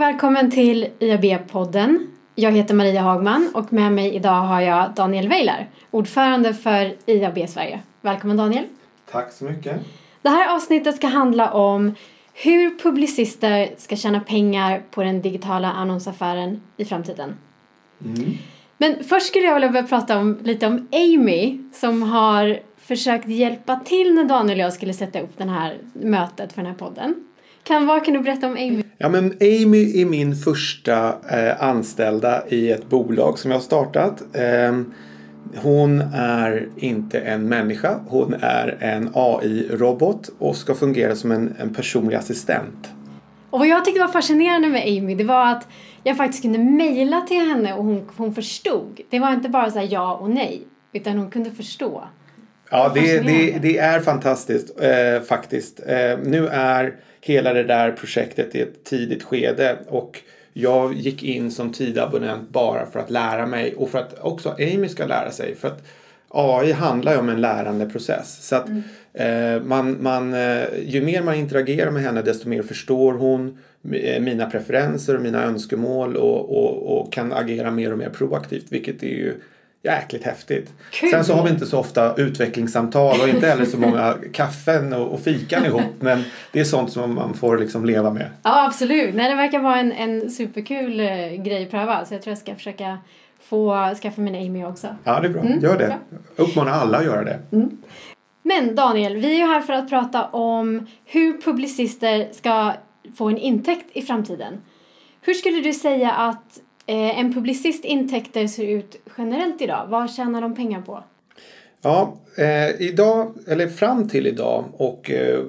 Och välkommen till IAB-podden. Jag heter Maria Hagman och med mig idag har jag Daniel Weilar, ordförande för IAB Sverige. Välkommen Daniel. Tack så mycket. Det här avsnittet ska handla om hur publicister ska tjäna pengar på den digitala annonsaffären i framtiden. Mm. Men först skulle jag vilja börja prata om, lite om Amy som har försökt hjälpa till när Daniel och jag skulle sätta upp det här mötet för den här podden. Kan, vad kan du berätta om Amy? Ja, men Amy är min första eh, anställda i ett bolag som jag har startat. Eh, hon är inte en människa. Hon är en AI-robot och ska fungera som en, en personlig assistent. Och vad jag tyckte var fascinerande med Amy det var att jag faktiskt kunde mejla till henne och hon, hon förstod. Det var inte bara så ja och nej utan hon kunde förstå. Ja, det, det, det är fantastiskt eh, faktiskt. Eh, nu är hela det där projektet i ett tidigt skede och jag gick in som tidabonnent bara för att lära mig och för att också Amy ska lära sig. För att AI handlar ju om en lärandeprocess. Så att mm. eh, man, man, eh, ju mer man interagerar med henne desto mer förstår hon eh, mina preferenser och mina önskemål och, och, och kan agera mer och mer proaktivt vilket är ju jäkligt häftigt. Kul. Sen så har vi inte så ofta utvecklingssamtal och inte heller så många kaffen och, och fikan ihop men det är sånt som man får liksom leva med. Ja absolut, Nej, det verkar vara en, en superkul eh, grej att pröva så jag tror jag ska försöka få skaffa min Amy också. Ja det är bra, Mm, gör det. bra. Uppmana alla att göra det. Men Daniel, vi är ju här för att prata om hur publicister ska få en intäkt i framtiden. Hur skulle du säga att Eh, en publicist intäkter ser ut generellt idag? Vad tjänar de pengar på? Ja, eh, idag, eller fram till idag och eh,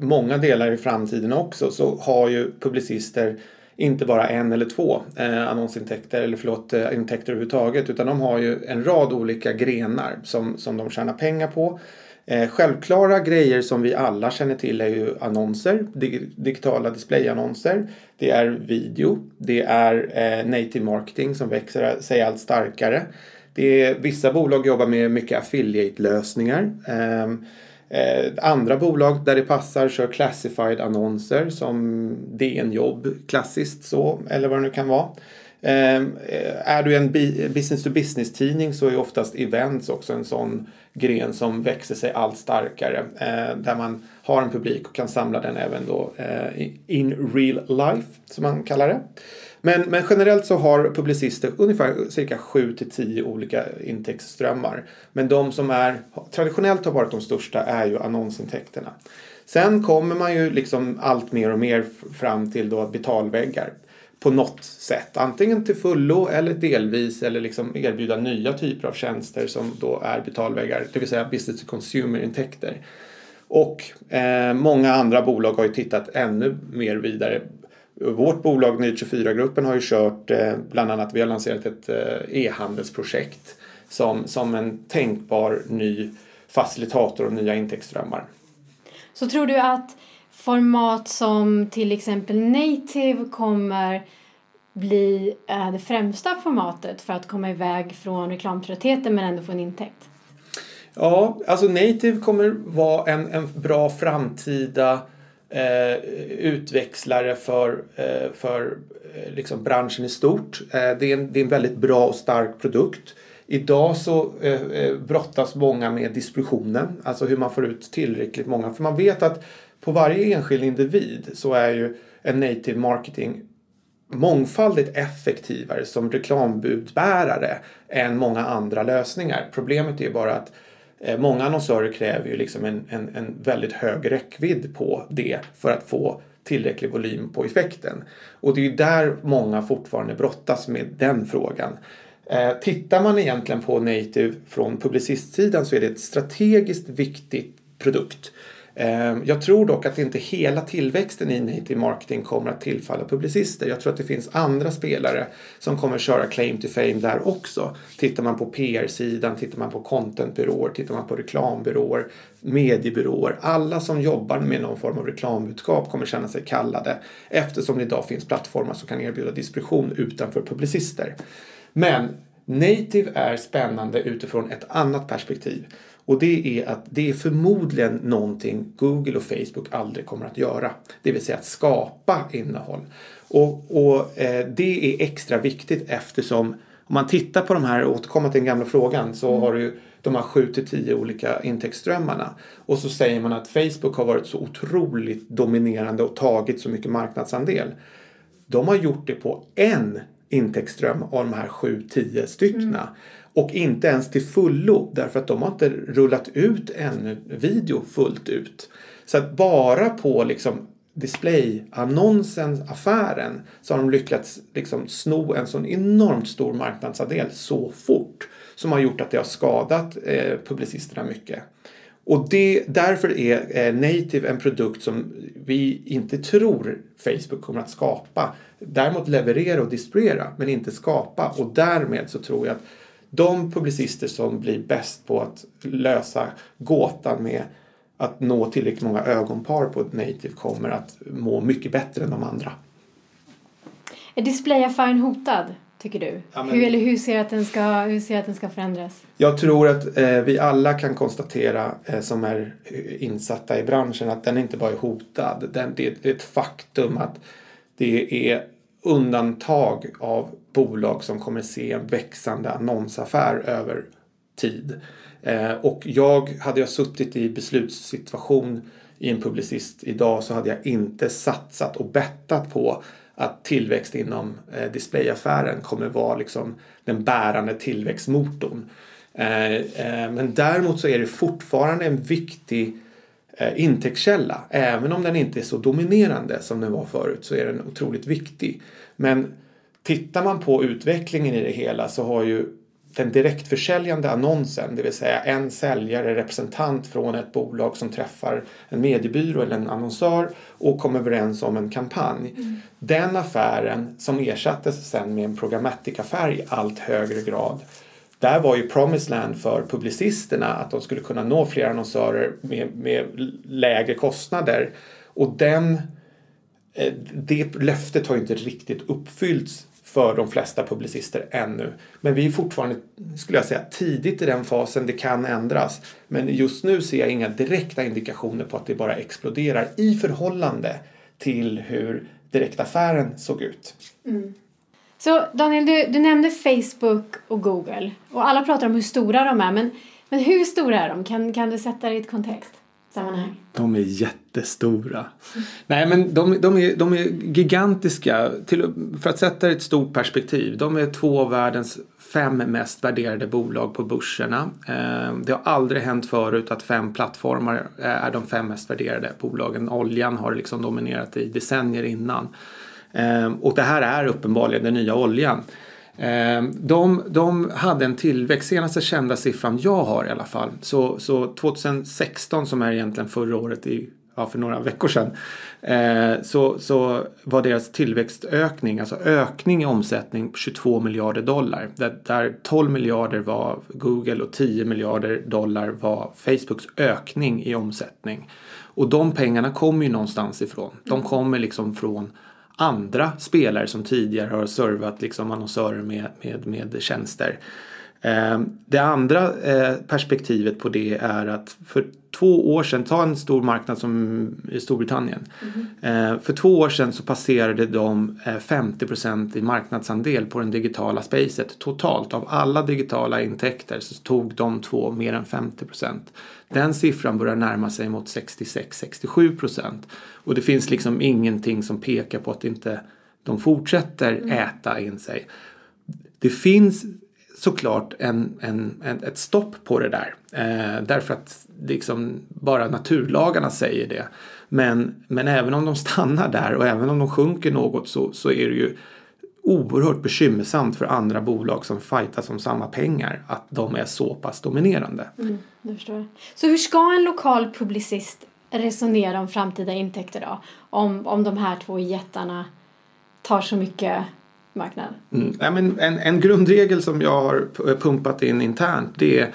många delar i framtiden också så har ju publicister inte bara en eller två eh, annonsintäkter eller förlåt eh, intäkter överhuvudtaget utan de har ju en rad olika grenar som, som de tjänar pengar på. Eh, självklara grejer som vi alla känner till är ju annonser, dig, digitala displayannonser. Det är video, det är eh, native marketing som växer eh, sig allt starkare. Det är, vissa bolag jobbar med mycket affiliate-lösningar. Eh, eh, andra bolag där det passar kör classified annonser som DN Jobb klassiskt så eller vad det nu kan vara. Ehm, eh, är du en business to business tidning så är oftast events också en sån gren som växer sig allt starkare. Eh, där man har en publik och kan samla den även då eh, in real life som man kallar det. Men, men generellt så har publicister ungefär cirka 7 till 10 olika intäktsströmmar. Men de som är traditionellt har varit de största är ju annonsintäkterna. Sen kommer man ju liksom allt mer och mer fram till då betalväggar på något sätt. Antingen till fullo eller delvis eller liksom erbjuda nya typer av tjänster som då är betalväggar, det vill säga business to consumer-intäkter. Och eh, många andra bolag har ju tittat ännu mer vidare. Vårt bolag Ny24-gruppen har ju kört eh, bland annat, vi har lanserat ett eh, e-handelsprojekt som, som en tänkbar ny facilitator och nya intäktsströmmar. Så tror du att format som till exempel native kommer bli eh, det främsta formatet för att komma iväg från reklamtröttheten men ändå få en intäkt? Ja, alltså native kommer vara en, en bra framtida eh, utväxlare för, eh, för eh, liksom branschen i stort. Eh, det, är en, det är en väldigt bra och stark produkt. Idag så eh, eh brottas många med distributionen, alltså hur man får ut tillräckligt många. För man vet att på varje enskild individ så är ju en native marketing mångfaldigt effektivare som reklambudbärare än många andra lösningar. Problemet är ju bara att eh, många annonsörer kräver ju liksom en, en, en väldigt hög räckvidd på det för att få tillräcklig volym på effekten. Och det är ju där många fortfarande brottas med den frågan. Eh, tittar man egentligen på native från publicistsidan så är det ett strategiskt viktigt produkt. Ehm, jag tror dock att inte hela tillväxten i native marketing kommer att tillfalla publicister. Jag tror att det finns andra spelare som kommer köra claim to fame där också. Tittar man på PR-sidan, tittar man på contentbyråer, tittar man på reklambyråer, mediebyråer. Alla som jobbar med någon form av reklambudskap kommer känna sig kallade eftersom det idag finns plattformar som kan erbjuda distribution utanför publicister. Men native är spännande utifrån ett annat perspektiv. Och det är att det är förmodligen någonting Google och Facebook aldrig kommer att göra. Det vill säga att skapa innehåll. Och, och eh, det är extra viktigt eftersom om man tittar på de här, och återkommer till den gamla frågan, så mm. har du de här 7 till 10 olika intäktsströmmarna. Och så säger man att Facebook har varit så otroligt dominerande och tagit så mycket marknadsandel. De har gjort det på en intäktsström av de här 7-10 styckna. Mm. Och inte ens till fullo därför att de har inte rullat ut ännu video fullt ut. Så att bara på liksom displayannonsen, affären, så har de lyckats liksom sno en sån enormt stor marknadsandel så fort som har gjort att det har skadat eh, publicisterna mycket. Och det, därför är eh, Native en produkt som vi inte tror Facebook kommer att skapa. Däremot leverera och distribuera men inte skapa och därmed så tror jag att de publicister som blir bäst på att lösa gåtan med att nå tillräckligt många ögonpar på ett native kommer att må mycket bättre än de andra. Är displayaffären hotad, tycker du? Ja, men... hur, eller hur ser, att den ska, hur ser att den ska förändras? Jag tror att eh, vi alla kan konstatera eh, som är insatta i branschen att den inte bara är hotad. Den, det, det är ett faktum att det är undantag av bolag som kommer se en växande annonsaffär över tid. Eh, och jag, hade jag suttit i beslutssituation i en publicist idag så hade jag inte satsat och bettat på att tillväxt inom eh, displayaffären kommer vara liksom den bärande tillväxtmotorn. Eh, eh men däremot så är det fortfarande en viktig eh, intäktskälla. Även om den inte är så dominerande som den var förut så är den otroligt viktig. Men tittar man på utvecklingen i det hela så har ju den direktförsäljande annonsen, det vill säga en säljare, representant från ett bolag som träffar en mediebyrå eller en annonsör och kommer överens om en kampanj. Mm. Den affären som ersattes sen med en programmatic-affär i allt högre grad. Där var ju Promised Land för publicisterna att de skulle kunna nå fler annonsörer med, med lägre kostnader. Och den, eh, det löftet har ju inte riktigt uppfyllts för de flesta publicister ännu. Men vi är fortfarande, skulle jag säga, tidigt i den fasen. Det kan ändras. Men just nu ser jag inga direkta indikationer på att det bara exploderar i förhållande till hur direktaffären såg ut. Mm. Så Daniel, du, du nämnde Facebook och Google och alla pratar om hur stora de är. Men, men hur stora är de? Kan, kan du sätta det i ett kontext? sammanhang? De är jättestora. Nej men de, de, är, de är gigantiska. Till, för att sätta det i ett stort perspektiv. De är två av världens fem mest värderade bolag på börserna. Eh, det har aldrig hänt förut att fem plattformar är de fem mest värderade bolagen. Oljan har liksom dominerat i decennier innan. Eh, och det här är uppenbarligen den nya oljan. Ehm, de, de hade en tillväxt, senaste kända siffran jag har i alla fall, så, så 2016 som är egentligen förra året i ja, för några veckor sedan eh, så, så var deras tillväxtökning, alltså ökning i omsättning på 22 miljarder dollar. Där, där 12 miljarder var Google och 10 miljarder dollar var Facebooks ökning i omsättning. Och de pengarna kommer ju någonstans ifrån. De mm. kommer liksom från andra spelare som tidigare har servat liksom annonsörer med, med, med tjänster. Eh, det andra eh, perspektivet på det är att för två år sedan, ta en stor marknad som Storbritannien. Mm. Eh, för två år sedan så passerade de 50% i marknadsandel på den digitala spacet totalt. Av alla digitala intäkter så tog de två mer än 50% Den siffran börjar närma sig mot 66-67 Och det finns liksom ingenting som pekar på att inte de fortsätter mm. äta in sig. Det finns såklart en, en, en, ett stopp på det där. Eh, därför att liksom bara naturlagarna säger det. Men, men även om de stannar där och även om de sjunker något så, så är det ju oerhört bekymmersamt för andra bolag som fightas om samma pengar att de är så pass dominerande. Mm, jag förstår. Så hur ska en lokal publicist resonera om framtida intäkter då? Om, om de här två jättarna tar så mycket marknad? Mm. Ja, men en, en grundregel som jag har pumpat in internt det är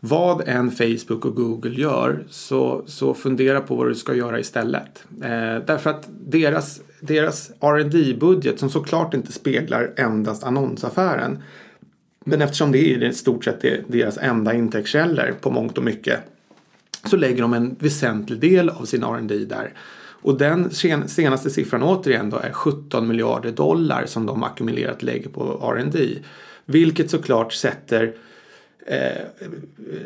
vad än Facebook och Google gör så, så fundera på vad du ska göra istället. Eh, därför att deras, deras rd budget som såklart inte speglar endast annonsaffären men eftersom det är i stort sett deras enda intäktskällor på mångt och mycket så lägger de en väsentlig del av sin R&D där. Och den senaste siffran återigen då är 17 miljarder dollar som de ackumulerat lägger på R&D. Vilket såklart sätter eh,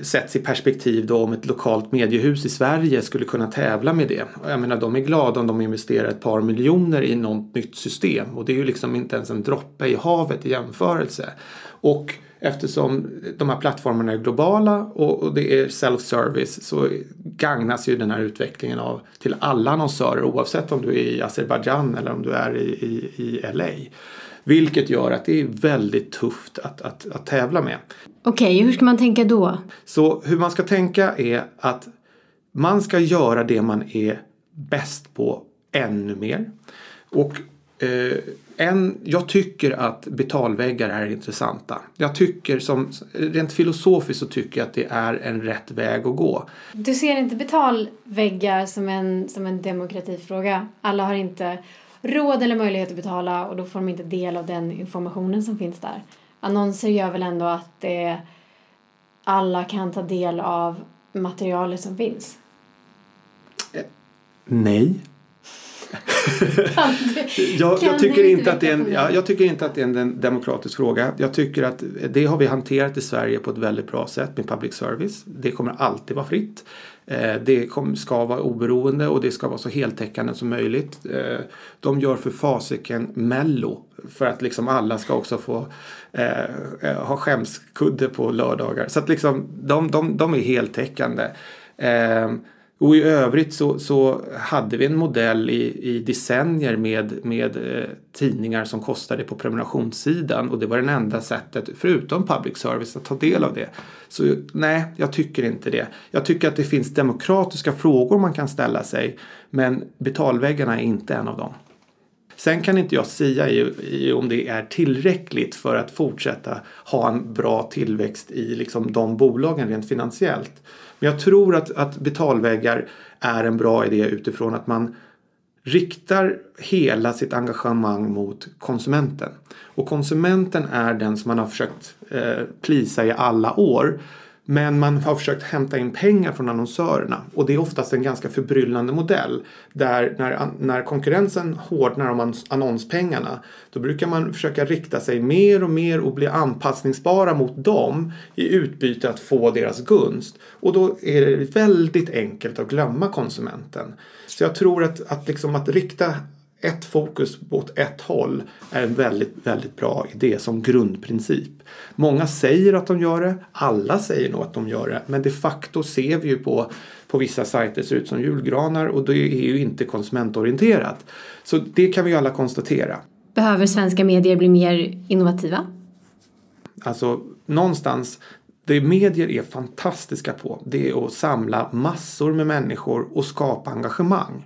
sätts i perspektiv då om ett lokalt mediehus i Sverige skulle kunna tävla med det. Jag menar de är glada om de investerar ett par miljoner i något nytt system och det är ju liksom inte ens en droppe i havet i jämförelse. Och eftersom de här plattformarna är globala och, och det är self-service så gagnas ju den här utvecklingen av till alla annonsörer oavsett om du är i Azerbajdzjan eller om du är i, i, i LA. Vilket gör att det är väldigt tufft att, att, att tävla med. Okej, okay, hur ska man tänka då? Så hur man ska tänka är att man ska göra det man är bäst på ännu mer. Och eh, en, jag tycker att betalväggar är intressanta. Jag tycker som, rent filosofiskt så tycker jag att det är en rätt väg att gå. Du ser inte betalväggar som en, som en demokratifråga? Alla har inte råd eller möjlighet att betala och då får de inte del av den informationen som finns där. Annonser gör väl ändå att det, alla kan ta del av materialet som finns? Eh, nej jag, jag, tycker inte att det är en, ja, jag tycker inte att det är en demokratisk fråga. Jag tycker att det har vi hanterat i Sverige på ett väldigt bra sätt med public service. Det kommer alltid vara fritt. Eh, det ska vara oberoende och det ska vara så heltäckande som möjligt. Eh, de gör för fasiken mello för att liksom alla ska också få eh, ha skämskudde på lördagar. Så att liksom de, de, de är heltäckande. Eh, och i övrigt så, så hade vi en modell i, i decennier med, med eh, tidningar som kostade på prenumerationssidan och det var det enda sättet, förutom public service, att ta del av det. Så nej, jag tycker inte det. Jag tycker att det finns demokratiska frågor man kan ställa sig men betalväggarna är inte en av dem. Sen kan inte jag säga i, i, om det är tillräckligt för att fortsätta ha en bra tillväxt i liksom de bolagen rent finansiellt. Men jag tror att, att betalväggar är en bra idé utifrån att man riktar hela sitt engagemang mot konsumenten. Och konsumenten är den som man har försökt eh, plisa i alla år. Men man har försökt hämta in pengar från annonsörerna och det är oftast en ganska förbryllande modell. Där när, när konkurrensen hårdnar om annonspengarna då brukar man försöka rikta sig mer och mer och bli anpassningsbara mot dem i utbyte att få deras gunst. Och då är det väldigt enkelt att glömma konsumenten. Så jag tror att, att, liksom att rikta ett fokus åt ett håll är en väldigt, väldigt bra idé som grundprincip. Många säger att de gör det, alla säger nog att de gör det, men de facto ser vi ju på, på vissa sajter ser ut som julgranar och det är ju inte konsumentorienterat. Så det kan vi alla konstatera. Behöver svenska medier bli mer innovativa? Alltså någonstans det medier är fantastiska på det är att samla massor med människor och skapa engagemang.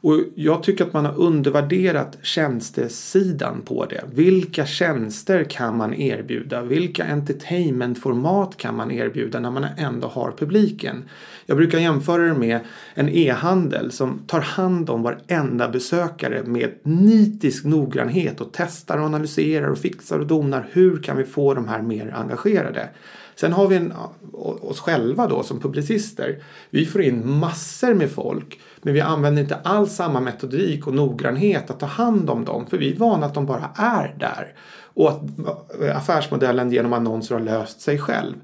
Och jag tycker att man har undervärderat tjänstesidan på det. Vilka tjänster kan man erbjuda? Vilka entertainmentformat kan man erbjuda när man ändå har publiken? Jag brukar jämföra det med en e-handel som tar hand om varenda besökare med nitisk noggrannhet och testar och analyserar och fixar och donar. Hur kan vi få de här mer engagerade? Sen har vi en, oss själva då som publicister. Vi får in massor med folk men vi använder inte alls samma metodik och noggrannhet att ta hand om dem för vi är vana att de bara är där. Och att eh, affärsmodellen genom annonser har löst sig själv.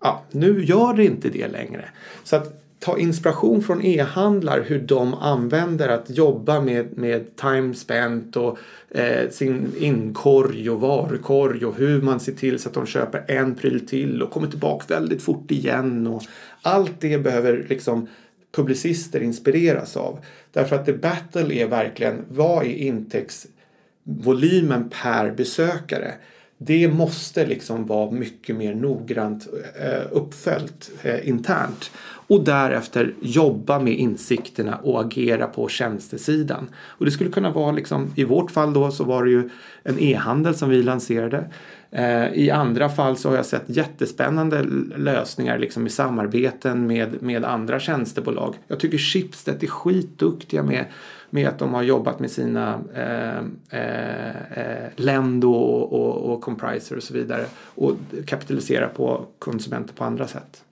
Ja, nu gör det inte det längre. Så att ta inspiration från e-handlar hur de använder att jobba med, med time spent och eh, sin inkorg och varukorg och hur man ser till så att de köper en pryl till och kommer tillbaka väldigt fort igen. Och allt det behöver liksom publicister inspireras av. Därför att the battle är verkligen vad är intäktsvolymen per besökare? Det måste liksom vara mycket mer noggrant eh, uppföljt eh, internt och därefter jobba med insikterna och agera på tjänstesidan. Och det skulle kunna vara liksom, i vårt fall då så var det ju en e-handel som vi lanserade. Eh, I andra fall så har jag sett jättespännande lösningar liksom i samarbeten med, med andra tjänstebolag. Jag tycker Schibsted är skitduktiga med, med att de har jobbat med sina eh, eh, eh Lendo och, och, och Compriser och så vidare och kapitalisera på konsumenter på andra sätt.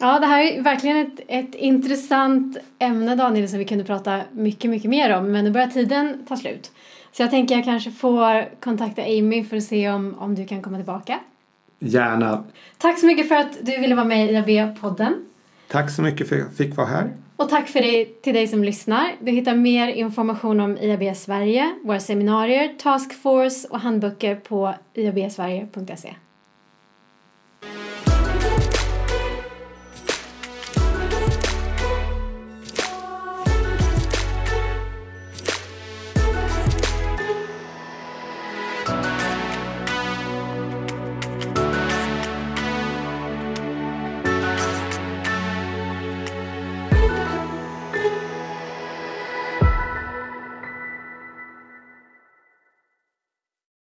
Ja, det här är verkligen ett, ett intressant ämne Daniel som vi kunde prata mycket, mycket mer om. Men nu börjar tiden ta slut. Så jag tänker jag kanske får kontakta Amy för att se om, om du kan komma tillbaka. Gärna. Tack så mycket för att du ville vara med i IAB-podden. Tack så mycket för att jag fick vara här. Och tack för det till dig som lyssnar. Du hittar mer information om IAB Sverige, våra seminarier, taskforce och handböcker på iabsverige.se.